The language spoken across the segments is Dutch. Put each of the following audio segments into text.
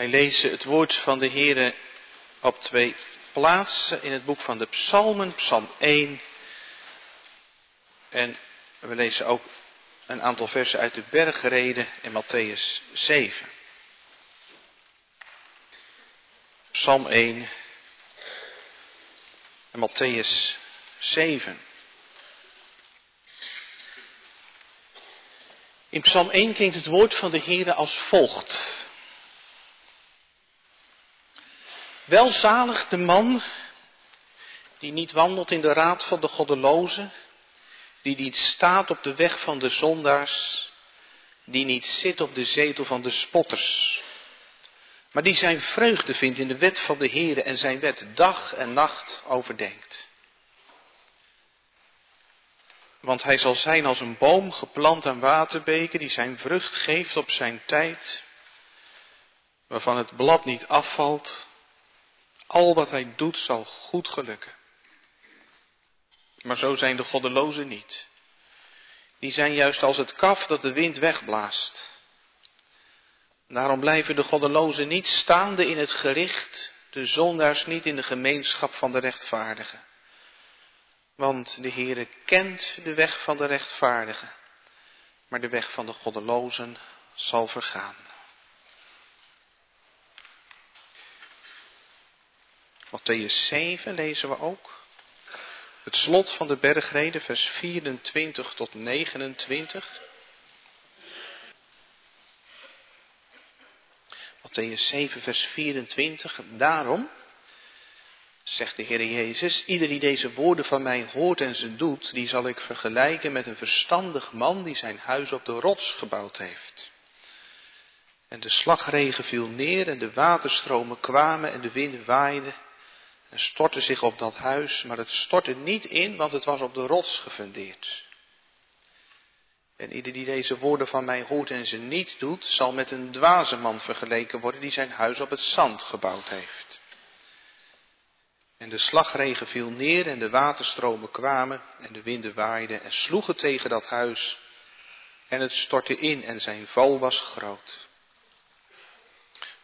Wij lezen het woord van de Heere op twee plaatsen in het boek van de Psalmen, Psalm 1. En we lezen ook een aantal versen uit de Bergreden in Matthäus 7. Psalm 1 en Matthäus 7. In Psalm 1 klinkt het woord van de Heere als volgt. Welzalig de man die niet wandelt in de raad van de goddelozen, die niet staat op de weg van de zondaars, die niet zit op de zetel van de spotters, maar die zijn vreugde vindt in de wet van de Heere en zijn wet dag en nacht overdenkt. Want hij zal zijn als een boom geplant aan waterbeken die zijn vrucht geeft op zijn tijd, waarvan het blad niet afvalt. Al wat hij doet zal goed gelukken. Maar zo zijn de goddelozen niet. Die zijn juist als het kaf dat de wind wegblaast. Daarom blijven de goddelozen niet staande in het gericht, de zondaars niet in de gemeenschap van de rechtvaardigen. Want de Heere kent de weg van de rechtvaardigen, maar de weg van de goddelozen zal vergaan. Matthäus 7 lezen we ook. Het slot van de bergreden, vers 24 tot 29. Matthäus 7, vers 24. Daarom, zegt de Heer Jezus, ieder die deze woorden van mij hoort en ze doet, die zal ik vergelijken met een verstandig man die zijn huis op de rots gebouwd heeft. En de slagregen viel neer en de waterstromen kwamen en de wind waaide en stortte zich op dat huis, maar het stortte niet in, want het was op de rots gefundeerd. En ieder die deze woorden van mij hoort en ze niet doet, zal met een dwaze man vergeleken worden die zijn huis op het zand gebouwd heeft. En de slagregen viel neer en de waterstromen kwamen en de winden waaiden en sloegen tegen dat huis. En het stortte in en zijn val was groot.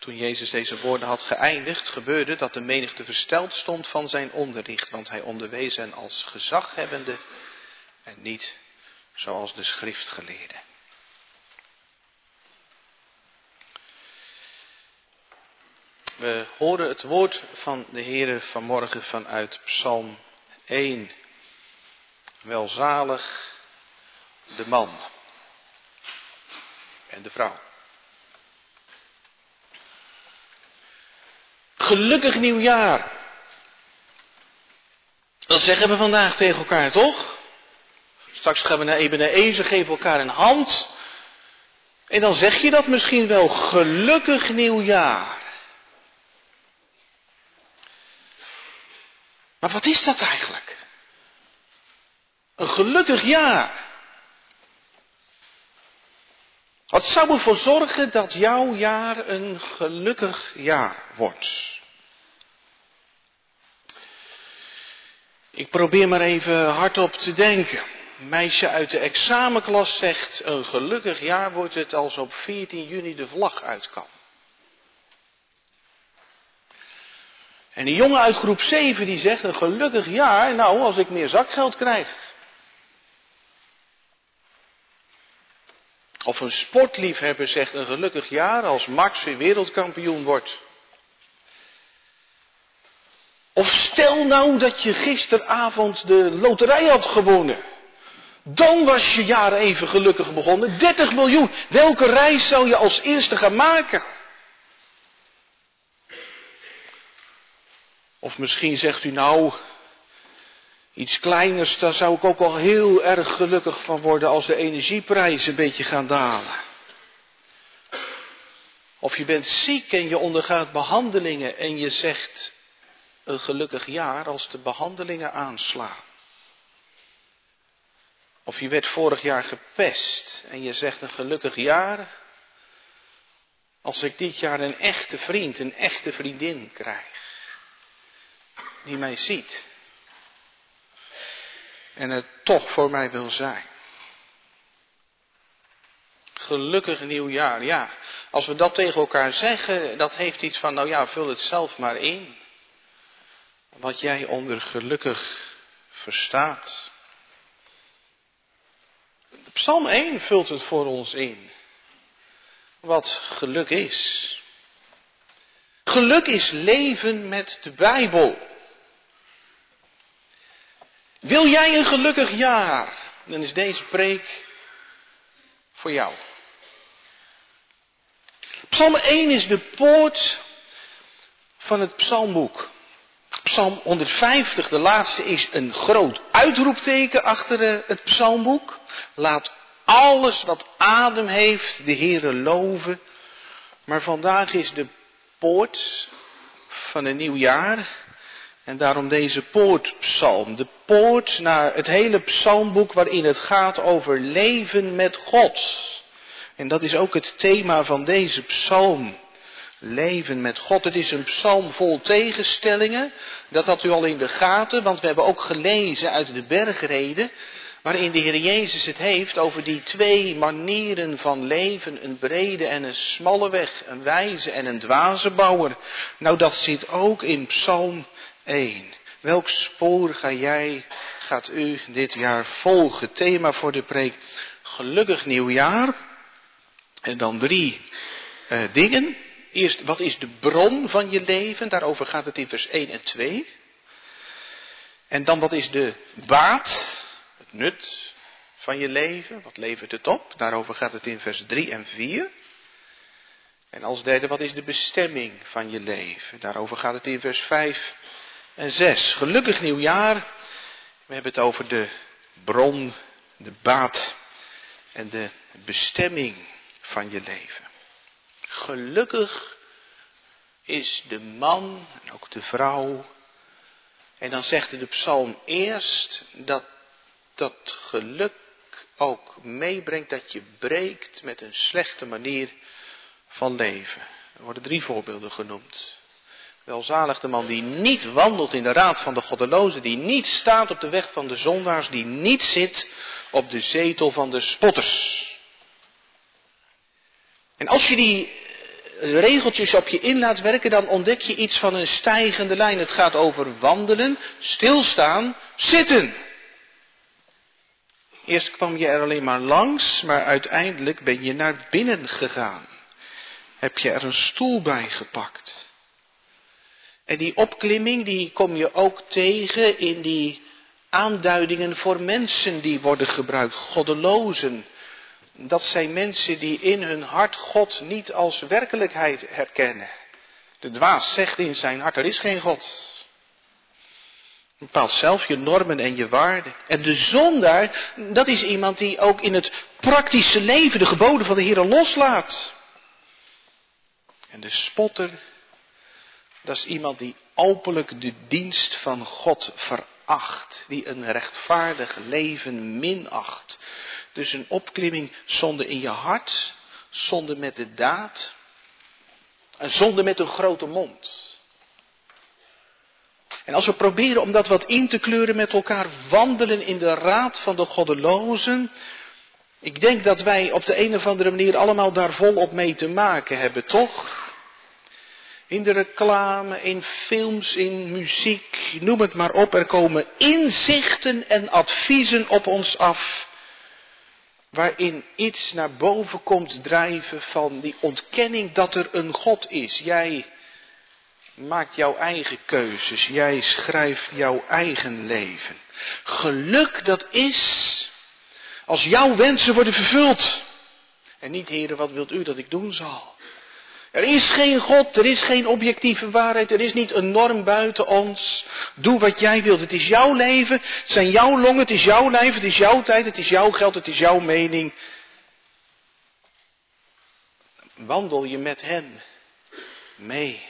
Toen Jezus deze woorden had geëindigd, gebeurde dat de menigte versteld stond van zijn onderricht, want hij onderwees hen als gezaghebbende en niet zoals de schriftgeleerden. We horen het woord van de Heere vanmorgen vanuit Psalm 1. Welzalig de man en de vrouw. Gelukkig nieuwjaar. Dat zeggen we vandaag tegen elkaar, toch? Straks gaan we naar Ebenezer, geven elkaar een hand. En dan zeg je dat misschien wel, gelukkig nieuwjaar. Maar wat is dat eigenlijk? Een gelukkig jaar. Wat zou ervoor zorgen dat jouw jaar een gelukkig jaar wordt? Ik probeer maar even hardop te denken. Een meisje uit de examenklas zegt, een gelukkig jaar wordt het als op 14 juni de vlag uit kan. En een jongen uit groep 7 die zegt, een gelukkig jaar, nou als ik meer zakgeld krijg. Of een sportliefhebber zegt, een gelukkig jaar als Max weer wereldkampioen wordt. Of stel nou dat je gisteravond de loterij had gewonnen. Dan was je jaar even gelukkig begonnen. 30 miljoen. Welke reis zou je als eerste gaan maken? Of misschien zegt u nou, iets kleiners, daar zou ik ook al heel erg gelukkig van worden als de energieprijzen een beetje gaan dalen. Of je bent ziek en je ondergaat behandelingen en je zegt, een gelukkig jaar als de behandelingen aanslaan. Of je werd vorig jaar gepest en je zegt een gelukkig jaar als ik dit jaar een echte vriend, een echte vriendin krijg. Die mij ziet. En het toch voor mij wil zijn. Gelukkig nieuwjaar, ja. Als we dat tegen elkaar zeggen, dat heeft iets van, nou ja, vul het zelf maar in. Wat jij onder gelukkig verstaat. Psalm 1 vult het voor ons in. Wat geluk is. Geluk is leven met de Bijbel. Wil jij een gelukkig jaar? Dan is deze preek voor jou. Psalm 1 is de poort van het psalmboek. Psalm 150, de laatste, is een groot uitroepteken achter eh, het psalmboek. Laat alles wat adem heeft de Heere loven. Maar vandaag is de poort van een nieuw jaar. En daarom deze poortpsalm. De poort naar het hele psalmboek waarin het gaat over leven met God. En dat is ook het thema van deze psalm. Leven met God. Het is een psalm vol tegenstellingen. Dat had u al in de gaten, want we hebben ook gelezen uit de bergreden. Waarin de Heer Jezus het heeft over die twee manieren van leven. Een brede en een smalle weg. Een wijze en een dwaze bouwer. Nou, dat zit ook in Psalm 1. Welk spoor ga jij, gaat u dit jaar volgen? Thema voor de preek. Gelukkig nieuwjaar. En dan drie uh, dingen. Eerst, wat is de bron van je leven? Daarover gaat het in vers 1 en 2. En dan, wat is de baat, het nut van je leven? Wat levert het op? Daarover gaat het in vers 3 en 4. En als derde, wat is de bestemming van je leven? Daarover gaat het in vers 5 en 6. Gelukkig nieuwjaar. We hebben het over de bron, de baat en de bestemming van je leven. Gelukkig is de man en ook de vrouw. En dan zegt de psalm eerst dat dat geluk ook meebrengt dat je breekt met een slechte manier van leven. Er worden drie voorbeelden genoemd. Welzalig de man die niet wandelt in de raad van de goddelozen, die niet staat op de weg van de zondaars, die niet zit op de zetel van de spotters. En als je die eh, regeltjes op je in laat werken, dan ontdek je iets van een stijgende lijn. Het gaat over wandelen, stilstaan, zitten. Eerst kwam je er alleen maar langs, maar uiteindelijk ben je naar binnen gegaan. Heb je er een stoel bij gepakt. En die opklimming, die kom je ook tegen in die aanduidingen voor mensen die worden gebruikt. Goddelozen, dat zijn mensen die in hun hart God niet als werkelijkheid herkennen. De dwaas zegt in zijn hart, er is geen God. Bepaalt zelf je normen en je waarden. En de zondaar, dat is iemand die ook in het praktische leven de geboden van de Heer loslaat. En de spotter, dat is iemand die openlijk de dienst van God veracht. Die een rechtvaardig leven minacht. Dus een opklimming zonde in je hart, zonde met de daad en zonde met een grote mond. En als we proberen om dat wat in te kleuren met elkaar, wandelen in de raad van de goddelozen. Ik denk dat wij op de een of andere manier allemaal daar volop mee te maken hebben, toch? In de reclame, in films, in muziek, noem het maar op. Er komen inzichten en adviezen op ons af waarin iets naar boven komt drijven van die ontkenning dat er een God is. Jij maakt jouw eigen keuzes, jij schrijft jouw eigen leven. Geluk dat is als jouw wensen worden vervuld. En niet, heren, wat wilt u dat ik doen zal? Er is geen God, er is geen objectieve waarheid, er is niet een norm buiten ons. Doe wat jij wilt. Het is jouw leven, het zijn jouw longen, het is jouw lijf, het is jouw tijd, het is jouw geld, het is jouw mening. Wandel je met hen mee.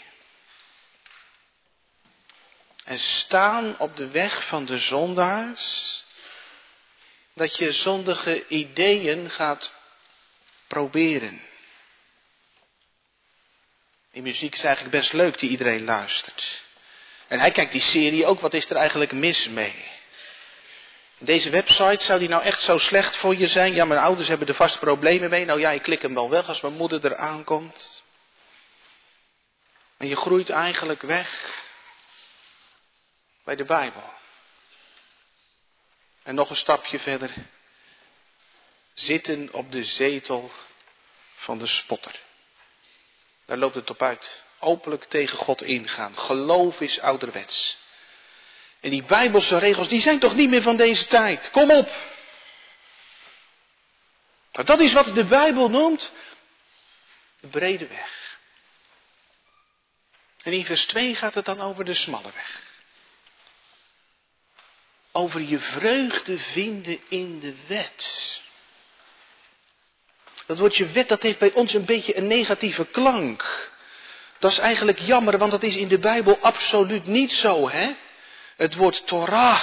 En staan op de weg van de zondaars, dat je zondige ideeën gaat proberen. Die muziek is eigenlijk best leuk die iedereen luistert. En hij kijkt die serie ook, wat is er eigenlijk mis mee? Deze website, zou die nou echt zo slecht voor je zijn? Ja, mijn ouders hebben er vast problemen mee. Nou ja, ik klik hem wel weg als mijn moeder er aankomt. En je groeit eigenlijk weg bij de Bijbel. En nog een stapje verder. Zitten op de zetel van de spotter. Daar loopt het op uit. Openlijk tegen God ingaan. Geloof is ouderwets. En die bijbelse regels, die zijn toch niet meer van deze tijd. Kom op. Nou, dat is wat de Bijbel noemt de brede weg. En in vers 2 gaat het dan over de smalle weg. Over je vreugde vinden in de wet. Dat woordje wet, dat heeft bij ons een beetje een negatieve klank. Dat is eigenlijk jammer, want dat is in de Bijbel absoluut niet zo, hè? Het woord Torah.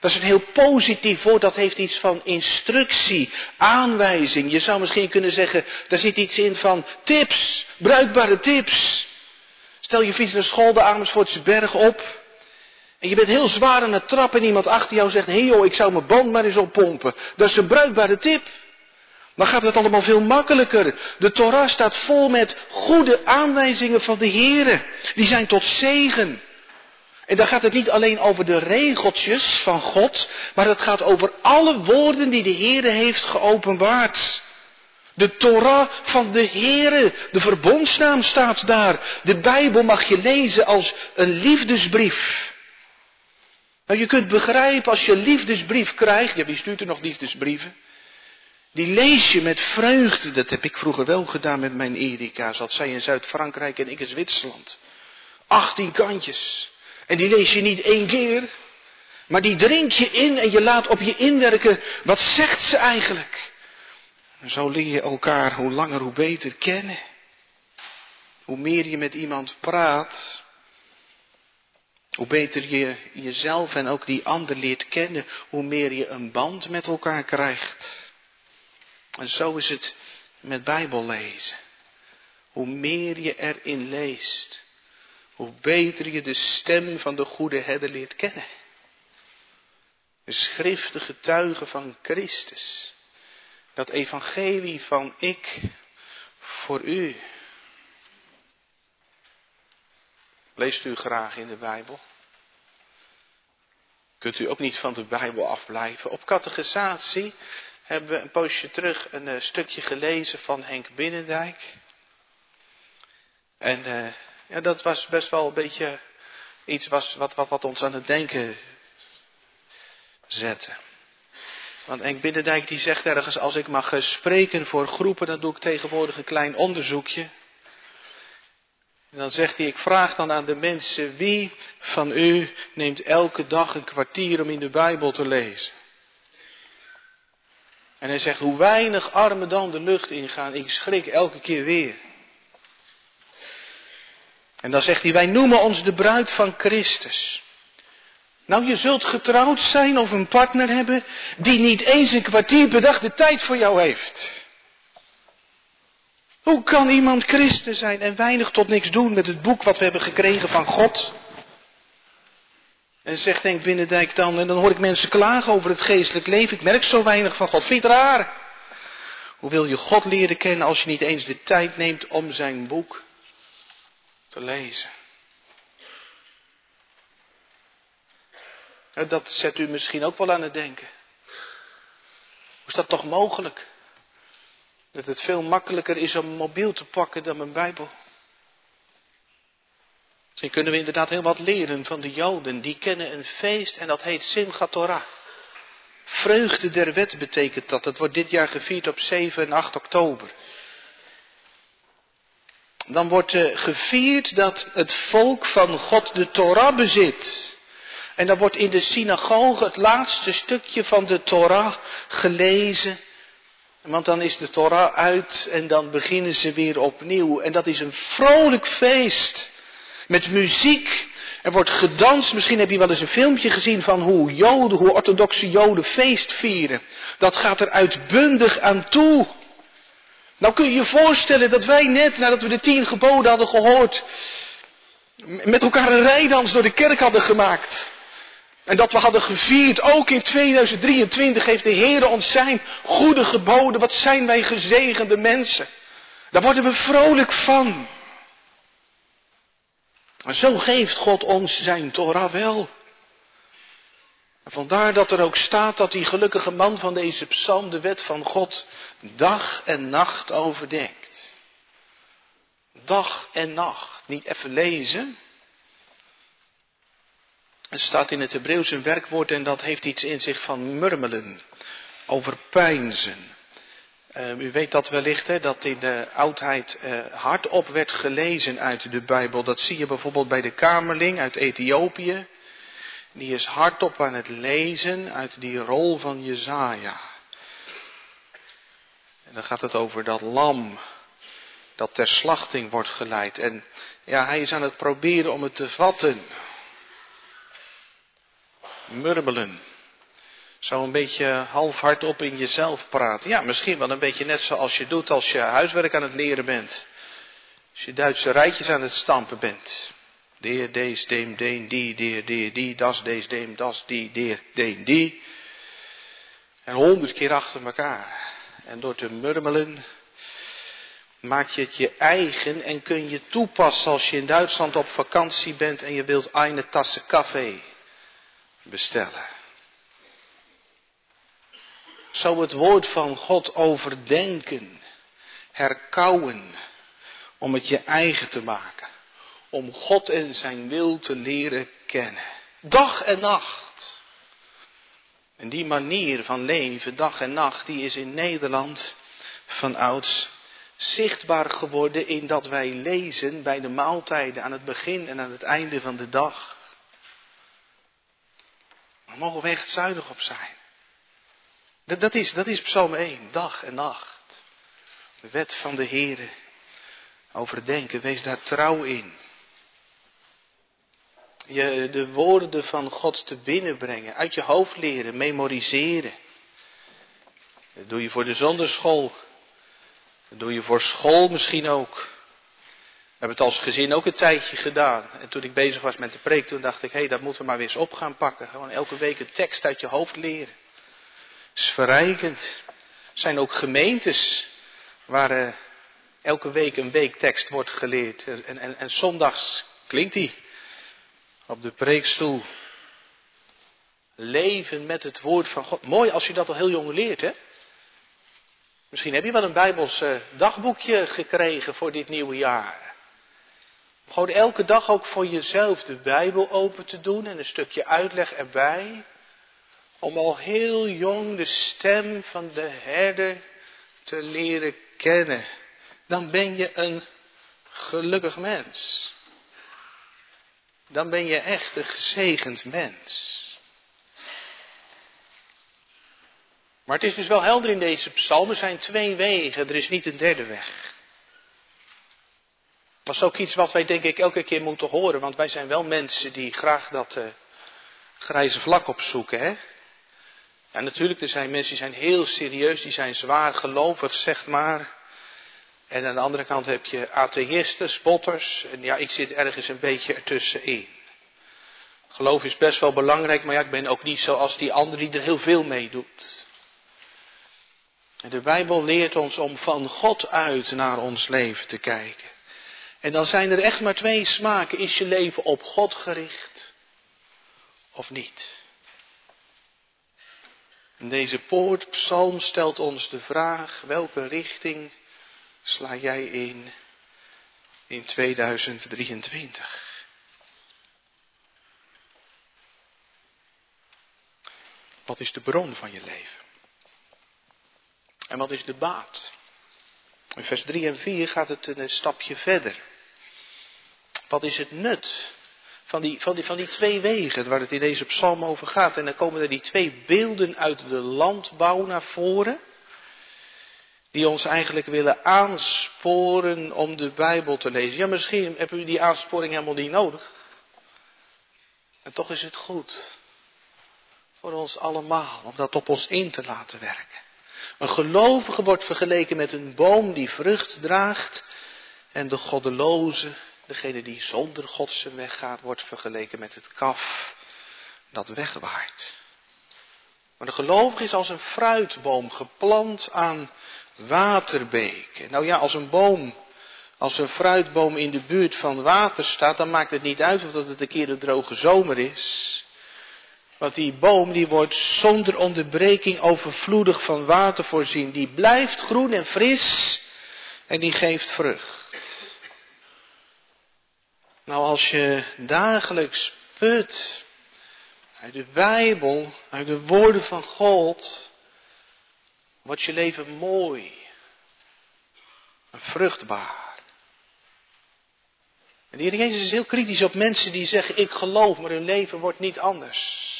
Dat is een heel positief woord, dat heeft iets van instructie, aanwijzing. Je zou misschien kunnen zeggen, daar zit iets in van tips, bruikbare tips. Stel je fiets naar school de Amersfoortse berg op. En je bent heel zwaar aan het trappen en iemand achter jou zegt, hé hey joh, ik zou mijn band maar eens oppompen. Dat is een bruikbare tip. Dan gaat het allemaal veel makkelijker. De Torah staat vol met goede aanwijzingen van de Here. Die zijn tot zegen. En dan gaat het niet alleen over de regeltjes van God, maar het gaat over alle woorden die de Heere heeft geopenbaard. De Torah van de Heere, de verbondsnaam staat daar. De Bijbel mag je lezen als een liefdesbrief. Nou, je kunt begrijpen als je liefdesbrief krijgt, ja wie stuurt er nog liefdesbrieven? Die lees je met vreugde. Dat heb ik vroeger wel gedaan met mijn Erika. Zat zij in Zuid-Frankrijk en ik in Zwitserland. 18 kantjes. En die lees je niet één keer. Maar die drink je in en je laat op je inwerken. Wat zegt ze eigenlijk? En zo leer je elkaar hoe langer hoe beter kennen. Hoe meer je met iemand praat. Hoe beter je jezelf en ook die ander leert kennen. Hoe meer je een band met elkaar krijgt. En zo is het met Bijbel lezen. Hoe meer je erin leest, hoe beter je de stem van de goede herder leert kennen. De schriften getuigen van Christus. Dat evangelie van ik voor u. Leest u graag in de Bijbel? Kunt u ook niet van de Bijbel afblijven? Op catechisatie hebben we een poosje terug een uh, stukje gelezen van Henk Binnendijk. En uh, ja, dat was best wel een beetje iets was, wat, wat, wat ons aan het denken zette. Want Henk Binnendijk die zegt ergens, als ik mag spreken voor groepen, dan doe ik tegenwoordig een klein onderzoekje. En dan zegt hij, ik vraag dan aan de mensen, wie van u neemt elke dag een kwartier om in de Bijbel te lezen? En hij zegt, hoe weinig armen dan de lucht ingaan, ik schrik elke keer weer. En dan zegt hij, wij noemen ons de bruid van Christus. Nou, je zult getrouwd zijn of een partner hebben die niet eens een kwartier per dag de tijd voor jou heeft. Hoe kan iemand christen zijn en weinig tot niks doen met het boek wat we hebben gekregen van God? En zegt Henk Binnendijk dan, en dan hoor ik mensen klagen over het geestelijk leven. Ik merk zo weinig van God. Vind je het raar? Hoe wil je God leren kennen als je niet eens de tijd neemt om zijn boek te lezen? Dat zet u misschien ook wel aan het denken. Hoe is dat toch mogelijk? Dat het veel makkelijker is om een mobiel te pakken dan mijn Bijbel. Misschien kunnen we inderdaad heel wat leren van de Joden. Die kennen een feest en dat heet Simchat Torah. Vreugde der wet betekent dat. Het wordt dit jaar gevierd op 7 en 8 oktober. Dan wordt uh, gevierd dat het volk van God de Torah bezit. En dan wordt in de synagoge het laatste stukje van de Torah gelezen. Want dan is de Torah uit en dan beginnen ze weer opnieuw. En dat is een vrolijk feest. Met muziek. Er wordt gedanst. Misschien heb je wel eens een filmpje gezien van hoe Joden, hoe orthodoxe Joden feest vieren. Dat gaat er uitbundig aan toe. Nou kun je je voorstellen dat wij net nadat we de tien geboden hadden gehoord, met elkaar een rijdans door de kerk hadden gemaakt. En dat we hadden gevierd, ook in 2023 heeft de Heer ons zijn goede geboden. Wat zijn wij gezegende mensen. Daar worden we vrolijk van. En zo geeft God ons zijn Torah wel. En vandaar dat er ook staat dat die gelukkige man van deze psalm de wet van God dag en nacht overdenkt. Dag en nacht. Niet even lezen. Het staat in het Hebreeuws een werkwoord en dat heeft iets in zich van murmelen, overpijnzen. Uh, u weet dat wellicht, hè, dat in de oudheid uh, hardop werd gelezen uit de Bijbel. Dat zie je bijvoorbeeld bij de Kamerling uit Ethiopië. Die is hardop aan het lezen uit die rol van Jezaja. En dan gaat het over dat lam dat ter slachting wordt geleid. En ja, hij is aan het proberen om het te vatten. Murmelen. Zo een beetje half hardop in jezelf praten. Ja, misschien wel een beetje net zoals je doet als je huiswerk aan het leren bent. Als je Duitse rijtjes aan het stampen bent. Deer, deze, deem, deen, die, deer, deer, die, das, deze, deem, das, die, deer, deen, die. En honderd keer achter elkaar. En door te murmelen maak je het je eigen en kun je toepassen als je in Duitsland op vakantie bent en je wilt een tasse café bestellen. Zo het woord van God overdenken, herkauwen, om het je eigen te maken. Om God en zijn wil te leren kennen. Dag en nacht. En die manier van leven, dag en nacht, die is in Nederland van ouds zichtbaar geworden in dat wij lezen bij de maaltijden aan het begin en aan het einde van de dag. Daar mogen we echt zuinig op zijn. Dat, dat, is, dat is Psalm 1, dag en nacht. De wet van de Heere. Overdenken, wees daar trouw in. Je de woorden van God te binnenbrengen, uit je hoofd leren, memoriseren. Dat doe je voor de zonderschool. Dat doe je voor school misschien ook. We hebben het als gezin ook een tijdje gedaan. En toen ik bezig was met de preek, toen dacht ik, hé, hey, dat moeten we maar weer eens op gaan pakken. Gewoon elke week een tekst uit je hoofd leren is verrijkend. Er zijn ook gemeentes waar uh, elke week een weektekst wordt geleerd. En, en, en zondags klinkt die op de preekstoel. Leven met het woord van God. Mooi als je dat al heel jong leert, hè? Misschien heb je wel een Bijbels uh, dagboekje gekregen voor dit nieuwe jaar. Gewoon elke dag ook voor jezelf de Bijbel open te doen en een stukje uitleg erbij om al heel jong de stem van de herder te leren kennen. Dan ben je een gelukkig mens. Dan ben je echt een gezegend mens. Maar het is dus wel helder in deze psalm. Er zijn twee wegen, er is niet een derde weg. Dat is ook iets wat wij denk ik elke keer moeten horen, want wij zijn wel mensen die graag dat uh, grijze vlak opzoeken. Hè? Ja, natuurlijk, er zijn mensen die zijn heel serieus, die zijn zwaar gelovig, zeg maar. En aan de andere kant heb je atheïsten, spotters. En ja, ik zit ergens een beetje ertussenin. Geloof is best wel belangrijk, maar ja, ik ben ook niet zoals die andere die er heel veel mee doet. En de Bijbel leert ons om van God uit naar ons leven te kijken. En dan zijn er echt maar twee smaken. Is je leven op God gericht of niet? Deze poortpsalm stelt ons de vraag, welke richting sla jij in in 2023? Wat is de bron van je leven? En wat is de baat? In vers 3 en 4 gaat het een stapje verder. Wat is het nut van die, van, die, van die twee wegen waar het in deze psalm over gaat. En dan komen er die twee beelden uit de landbouw naar voren. Die ons eigenlijk willen aansporen om de Bijbel te lezen. Ja, misschien hebben u die aansporing helemaal niet nodig. En toch is het goed voor ons allemaal om dat op ons in te laten werken. Een gelovige wordt vergeleken met een boom die vrucht draagt en de goddeloze Degene die zonder God zijn wordt vergeleken met het kaf dat wegwaait. Maar de gelovige is als een fruitboom geplant aan waterbeken. Nou ja, als een boom, als een fruitboom in de buurt van water staat, dan maakt het niet uit of dat het een keer een droge zomer is. Want die boom die wordt zonder onderbreking overvloedig van water voorzien. Die blijft groen en fris en die geeft vrucht. Nou, als je dagelijks put uit de Bijbel, uit de woorden van God, wordt je leven mooi en vruchtbaar. En de Heer Jezus is heel kritisch op mensen die zeggen, ik geloof, maar hun leven wordt niet anders.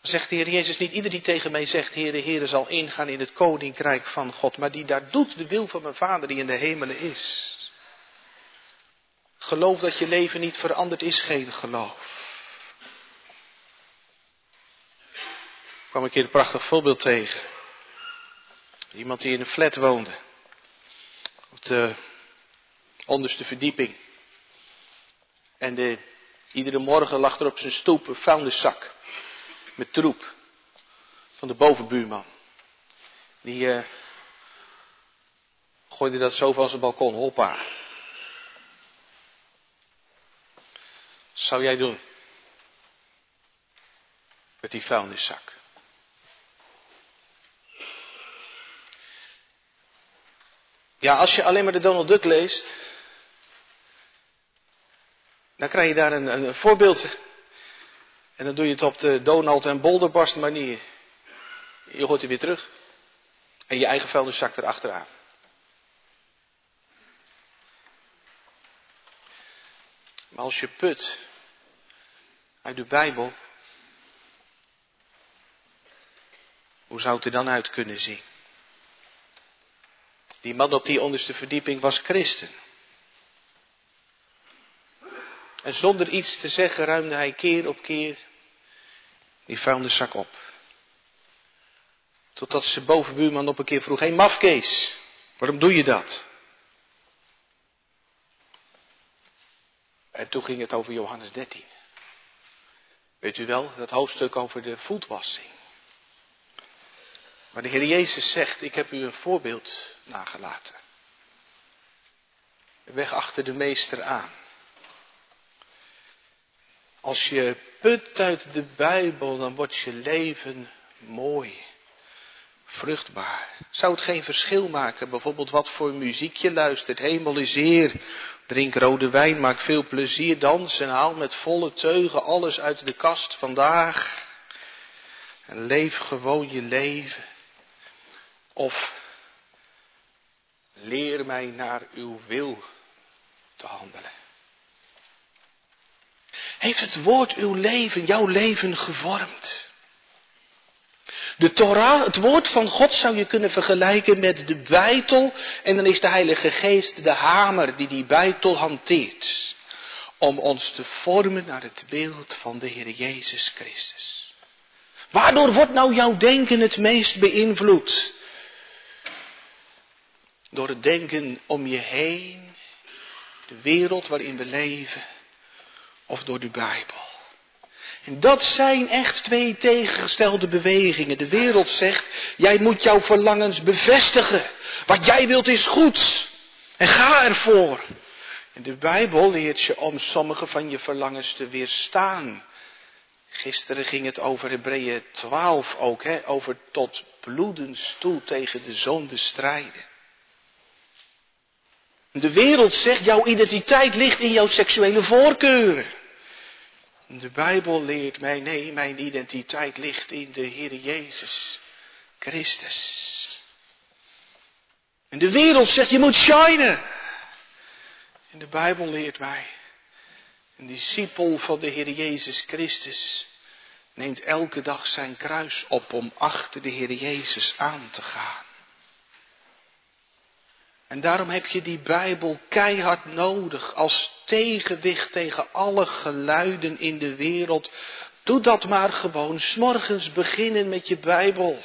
Dan zegt de Heer Jezus niet, ieder die tegen mij zegt, Heere, Heere, zal ingaan in het koninkrijk van God, maar die daar doet de wil van mijn Vader die in de hemelen is. Geloof dat je leven niet verandert is geen geloof. Ik kwam een keer een prachtig voorbeeld tegen. Iemand die in een flat woonde. Op de onderste verdieping. En de, iedere morgen lag er op zijn stoep een vuilniszak. Met troep. Van de bovenbuurman. Die uh, gooide dat zo van zijn balkon. Hoppa. Zou jij doen? Met die vuilniszak. Ja, als je alleen maar de Donald Duck leest, dan krijg je daar een, een, voorbeeld. En dan doe je het op de Donald en Bolderbarst manier. Je gooit hij weer terug. En je eigen vuilniszak erachteraan. Maar als je put uit de Bijbel, hoe zou het er dan uit kunnen zien? Die man op die onderste verdieping was christen. En zonder iets te zeggen ruimde hij keer op keer die vuilniszak op. Totdat zijn bovenbuurman op een keer vroeg, hé mafkees, waarom doe je dat? En toen ging het over Johannes 13. Weet u wel, dat hoofdstuk over de voetwassing. Maar de Heer Jezus zegt, ik heb u een voorbeeld nagelaten. Weg achter de meester aan. Als je put uit de Bijbel, dan wordt je leven mooi, vruchtbaar. Zou het geen verschil maken, bijvoorbeeld wat voor muziek je luistert? Hemel is Heer, Drink rode wijn, maak veel plezier, dans en haal met volle teugen alles uit de kast vandaag. En leef gewoon je leven. Of leer mij naar uw wil te handelen. Heeft het woord uw leven, jouw leven gevormd? De Torah, het woord van God, zou je kunnen vergelijken met de bijtel. En dan is de Heilige Geest de hamer die die bijtel hanteert. Om ons te vormen naar het beeld van de Heer Jezus Christus. Waardoor wordt nou jouw denken het meest beïnvloed? Door het denken om je heen, de wereld waarin we leven, of door de Bijbel. En dat zijn echt twee tegengestelde bewegingen. De wereld zegt, jij moet jouw verlangens bevestigen. Wat jij wilt is goed. En ga ervoor. En de Bijbel leert je om sommige van je verlangens te weerstaan. Gisteren ging het over Hebreeën 12 ook, hè, over tot bloedens toe tegen de zonde strijden. De wereld zegt, jouw identiteit ligt in jouw seksuele voorkeuren. De Bijbel leert mij, nee, mijn identiteit ligt in de Heer Jezus Christus. En de wereld zegt, je moet shinen. En de Bijbel leert mij, een discipel van de Heer Jezus Christus neemt elke dag zijn kruis op om achter de Heer Jezus aan te gaan. En daarom heb je die Bijbel keihard nodig als tegenwicht tegen alle geluiden in de wereld. Doe dat maar gewoon. S'morgens beginnen met je Bijbel.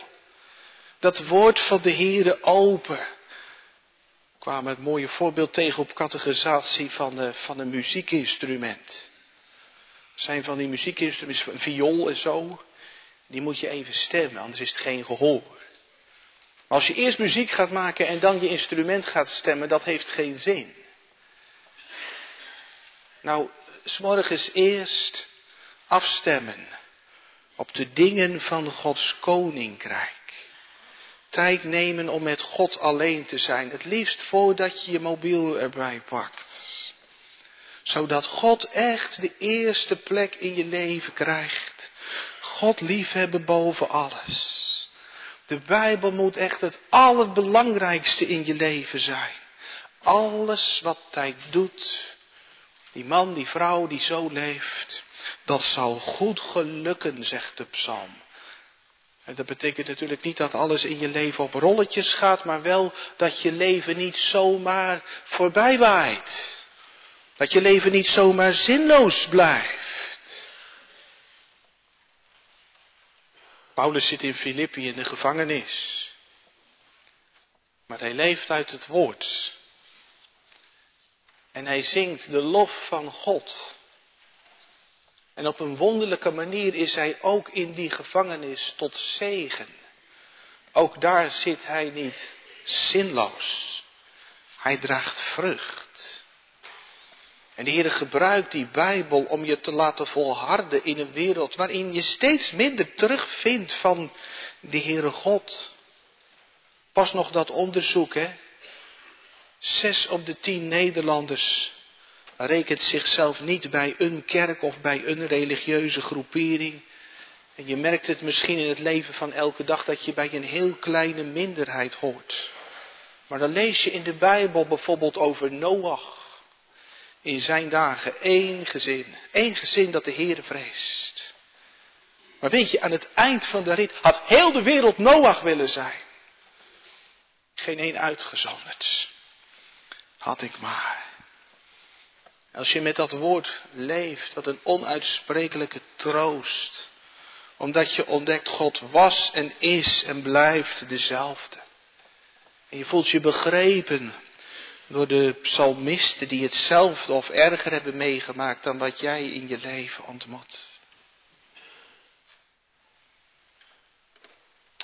Dat woord van de Heere open. Ik kwam het mooie voorbeeld tegen op categorisatie van, van een muziekinstrument. zijn van die muziekinstrumenten, viool en zo. Die moet je even stemmen, anders is het geen gehoor. Als je eerst muziek gaat maken en dan je instrument gaat stemmen, dat heeft geen zin. Nou, s'morgens eerst afstemmen op de dingen van Gods koninkrijk. Tijd nemen om met God alleen te zijn. Het liefst voordat je je mobiel erbij pakt. Zodat God echt de eerste plek in je leven krijgt. God liefhebben boven alles. De Bijbel moet echt het allerbelangrijkste in je leven zijn. Alles wat hij doet, die man, die vrouw die zo leeft, dat zal goed gelukken, zegt de psalm. En dat betekent natuurlijk niet dat alles in je leven op rolletjes gaat, maar wel dat je leven niet zomaar voorbij waait. Dat je leven niet zomaar zinloos blijft. Paulus zit in Filippi in de gevangenis. Maar hij leeft uit het woord. En hij zingt de lof van God. En op een wonderlijke manier is hij ook in die gevangenis tot zegen. Ook daar zit hij niet zinloos. Hij draagt vrucht. En de Heer gebruikt die Bijbel om je te laten volharden in een wereld waarin je steeds minder terugvindt van de Heere God. Pas nog dat onderzoek, hè. Zes op de tien Nederlanders rekent zichzelf niet bij een kerk of bij een religieuze groepering. En je merkt het misschien in het leven van elke dag dat je bij een heel kleine minderheid hoort. Maar dan lees je in de Bijbel bijvoorbeeld over Noach. In zijn dagen één gezin. één gezin dat de Heer vreest. Maar weet je, aan het eind van de rit had heel de wereld Noach willen zijn. Geen één uitgezonderd. Had ik maar. Als je met dat woord leeft, wat een onuitsprekelijke troost. Omdat je ontdekt, God was en is en blijft dezelfde. En je voelt je begrepen door de psalmisten die hetzelfde of erger hebben meegemaakt dan wat jij in je leven ontmoet.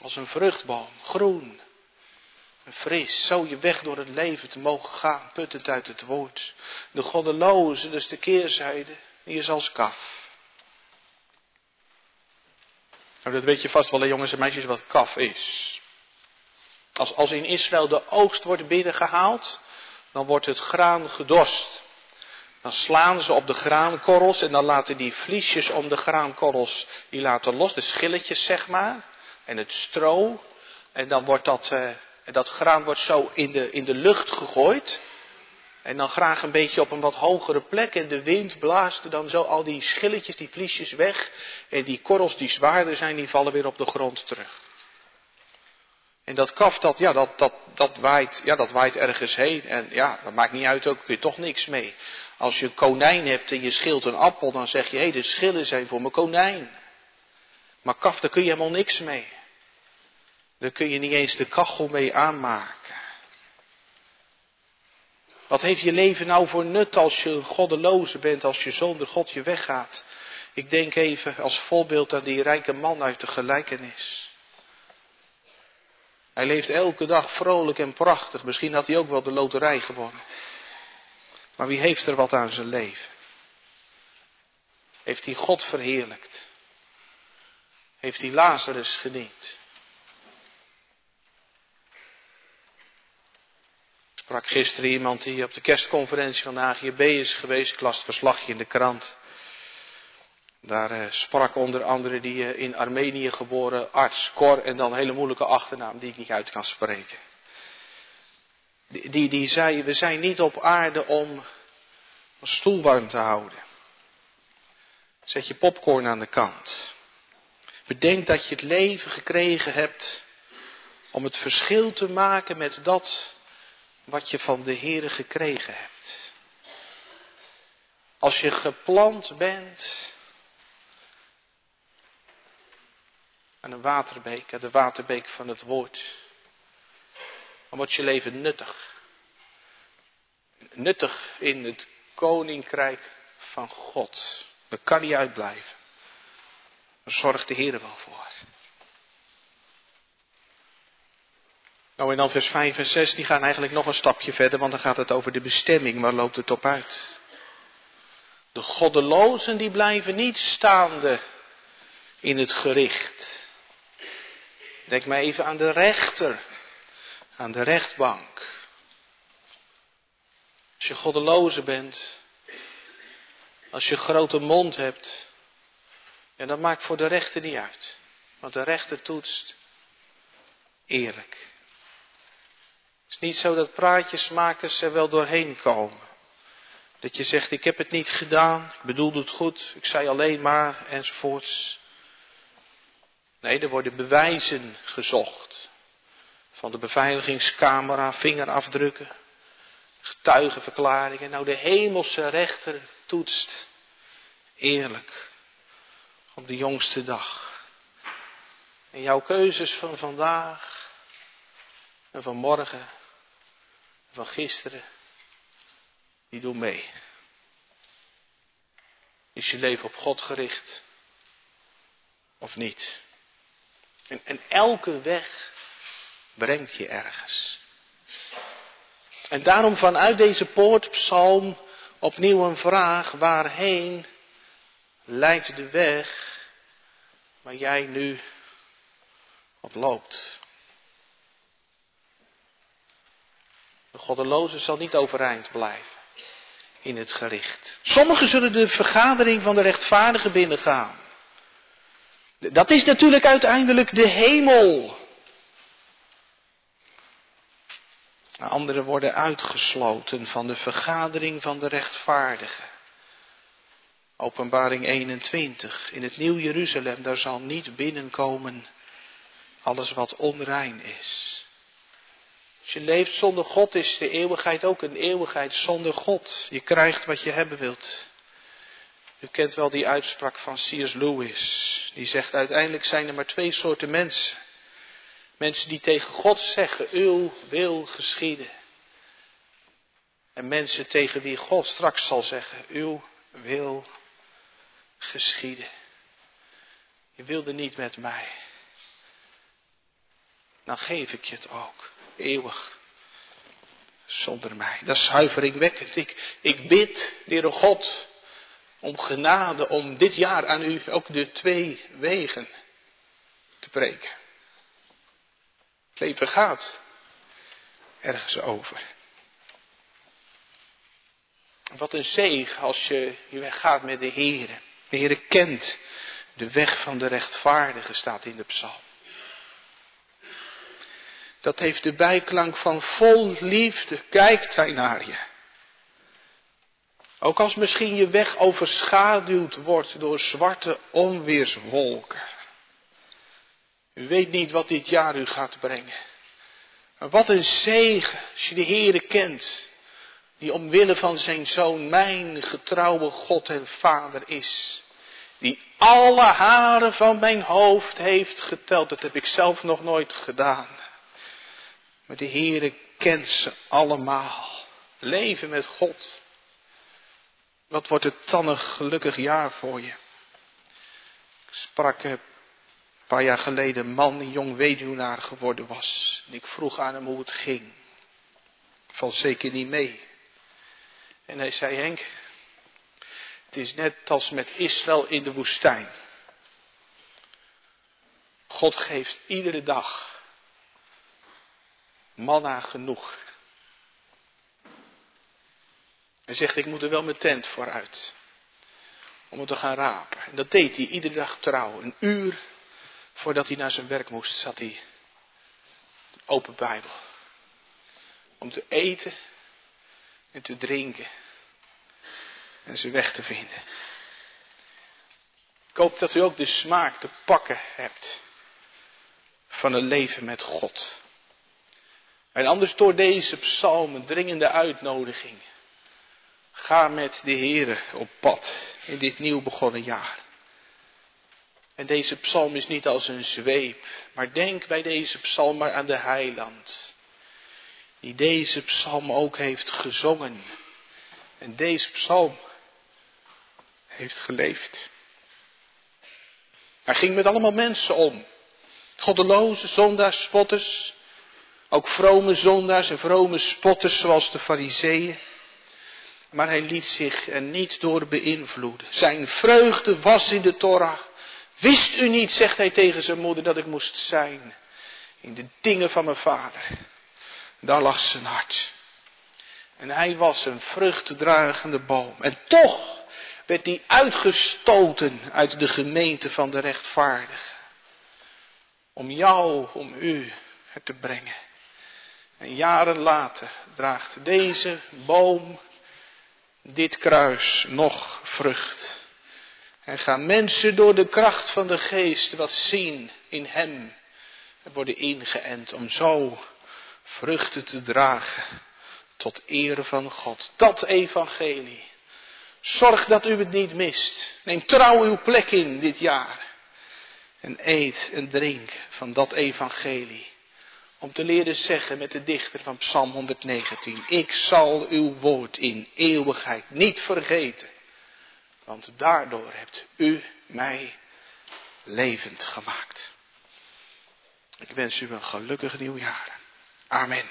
Als een vruchtboom, groen, fris, zo je weg door het leven te mogen gaan, puttend uit het woord. De goddeloze, dus de keerzijde, die is als kaf. Nou, dat weet je vast wel, jongens en meisjes, wat kaf is. Als, als in Israël de oogst wordt binnengehaald, dan wordt het graan gedorst. Dan slaan ze op de graankorrels en dan laten die vliesjes om de graankorrels, die laten los, de schilletjes zeg maar, en het stro. En dan wordt dat, eh, dat graan wordt zo in de, in de lucht gegooid. En dan graag een beetje op een wat hogere plek. En de wind blaast dan zo al die schilletjes, die vliesjes weg. En die korrels die zwaarder zijn, die vallen weer op de grond terug. En dat kaf, dat, ja, dat, dat, dat, waait, ja, dat waait ergens heen. En ja, dat maakt niet uit, ook kun je toch niks mee. Als je een konijn hebt en je schilt een appel, dan zeg je, hé, hey, de schillen zijn voor mijn konijn. Maar kaf, daar kun je helemaal niks mee. Daar kun je niet eens de kachel mee aanmaken. Wat heeft je leven nou voor nut als je goddeloze bent, als je zonder God je weggaat? Ik denk even als voorbeeld aan die rijke man uit de gelijkenis. Hij leeft elke dag vrolijk en prachtig. Misschien had hij ook wel de loterij gewonnen. Maar wie heeft er wat aan zijn leven? Heeft hij God verheerlijkt? Heeft hij Lazarus gediend? sprak gisteren iemand die op de kerstconferentie van de AGB is geweest. Ik verslagje in de krant. Daar uh, sprak onder andere die uh, in Armenië geboren arts, Cor, en dan een hele moeilijke achternaam die ik niet uit kan spreken. Die, die, zei, we zijn niet op aarde om een stoel warm te houden. Zet je popcorn aan de kant. Bedenk dat je het leven gekregen hebt om het verschil te maken met dat wat je van de Heere gekregen hebt. Als je geplant bent aan een waterbeek, aan de waterbeek van het woord, dan wordt je leven nuttig. Nuttig in het koninkrijk van God. Dat kan niet uitblijven. Daar zorgt de Heer wel voor. Nou en dan vers 5 en 6, die gaan eigenlijk nog een stapje verder, want dan gaat het over de bestemming. Waar loopt het op uit? De goddelozen die blijven niet staande in het gericht. Denk maar even aan de rechter, aan de rechtbank. Als je goddeloze bent, als je grote mond hebt, ja, dat maakt voor de rechter niet uit. Want de rechter toetst eerlijk. Het is niet zo dat praatjesmakers er wel doorheen komen. Dat je zegt, ik heb het niet gedaan, ik bedoelde het goed, ik zei alleen maar, enzovoorts. Nee, er worden bewijzen gezocht. Van de beveiligingscamera, vingerafdrukken, getuigenverklaringen. Nou, de hemelse rechter toetst eerlijk op de jongste dag. En jouw keuzes van vandaag en van morgen, van gisteren, die doen mee. Is je leven op God gericht of niet? En, en elke weg brengt je ergens. En daarom vanuit deze poortpsalm opnieuw een vraag, waarheen leidt de weg waar jij nu op loopt? De goddeloze zal niet overeind blijven in het gericht. Sommigen zullen de vergadering van de rechtvaardigen binnengaan. Dat is natuurlijk uiteindelijk de hemel. Anderen worden uitgesloten van de vergadering van de rechtvaardigen. Openbaring 21. In het Nieuw Jeruzalem, daar zal niet binnenkomen alles wat onrein is. Als je leeft zonder God, is de eeuwigheid ook een eeuwigheid zonder God. Je krijgt wat je hebben wilt. U kent wel die uitspraak van C.S. Lewis. Die zegt uiteindelijk zijn er maar twee soorten mensen. Mensen die tegen God zeggen, uw wil geschieden. En mensen tegen wie God straks zal zeggen, uw wil geschieden. Je wilde niet met mij. Dan geef ik je het ook. Eeuwig. Zonder mij. Dat is zuiveringwekkend. Ik, ik bid, Heere God, om genade om dit jaar aan u ook de twee wegen te preken. Het leven gaat ergens over. Wat een zegen als je je weg gaat met de Heer. De Heer kent de weg van de rechtvaardige, staat in de psalm. Dat heeft de bijklank van vol liefde kijkt hij naar je. Ook als misschien je weg overschaduwd wordt door zwarte onweerswolken. U weet niet wat dit jaar u gaat brengen. Maar wat een zegen als je de Heere kent. Die omwille van zijn zoon mijn getrouwe God en Vader is. Die alle haren van mijn hoofd heeft geteld. Dat heb ik zelf nog nooit gedaan. Maar de Heere kent ze allemaal. Leven met God. Wat wordt het een gelukkig jaar voor je? Ik sprak een paar jaar geleden een man die jong weduwnaar geworden was. En ik vroeg aan hem hoe het ging. Valt zeker niet mee. En hij zei, Henk, het is net als met Israël in de woestijn. God geeft iedere dag manna genoeg. Hij zegt, ik moet er wel mijn tent vooruit. Om het te gaan rapen. En dat deed hij iedere dag trouw. Een uur voordat hij naar zijn werk moest, zat hij open Bijbel. Om te eten en te drinken. En zijn weg te vinden. Ik hoop dat u ook de smaak te pakken hebt van een leven met God. En anders door deze psalm een dringende uitnodiging. Ga met de Heer op pad in dit nieuw begonnen jaar. En deze psalm is niet als een zweep, maar denk bij deze psalm maar aan de heiland. Die deze psalm ook heeft gezongen. En deze psalm heeft geleefd. Hij ging met allemaal mensen om. Goddeloze, zondaars, spotters. Ook vrome zondaars en vrome spotters zoals de fariseeën. Maar hij liet zich er niet door beïnvloeden. Zijn vreugde was in de Torah. Wist u niet, zegt hij tegen zijn moeder, dat ik moest zijn in de dingen van mijn vader. Daar lag zijn hart. En hij was een vruchtdragende boom. En toch werd hij uitgestoten uit de gemeente van de rechtvaardigen. Om jou, om u het te brengen. En jaren later draagt deze boom, dit kruis, nog vrucht. En gaan mensen door de kracht van de geest wat zien in hem. En worden ingeënt om zo vruchten te dragen tot ere van God. Dat evangelie. Zorg dat u het niet mist. Neem trouw uw plek in dit jaar. En eet en drink van dat evangelie. Om te leren zeggen met de dichter van Psalm 119. Ik zal uw woord in eeuwigheid niet vergeten. Want daardoor hebt u mij levend gemaakt. Ik wens u een gelukkig nieuwjaar. Amen.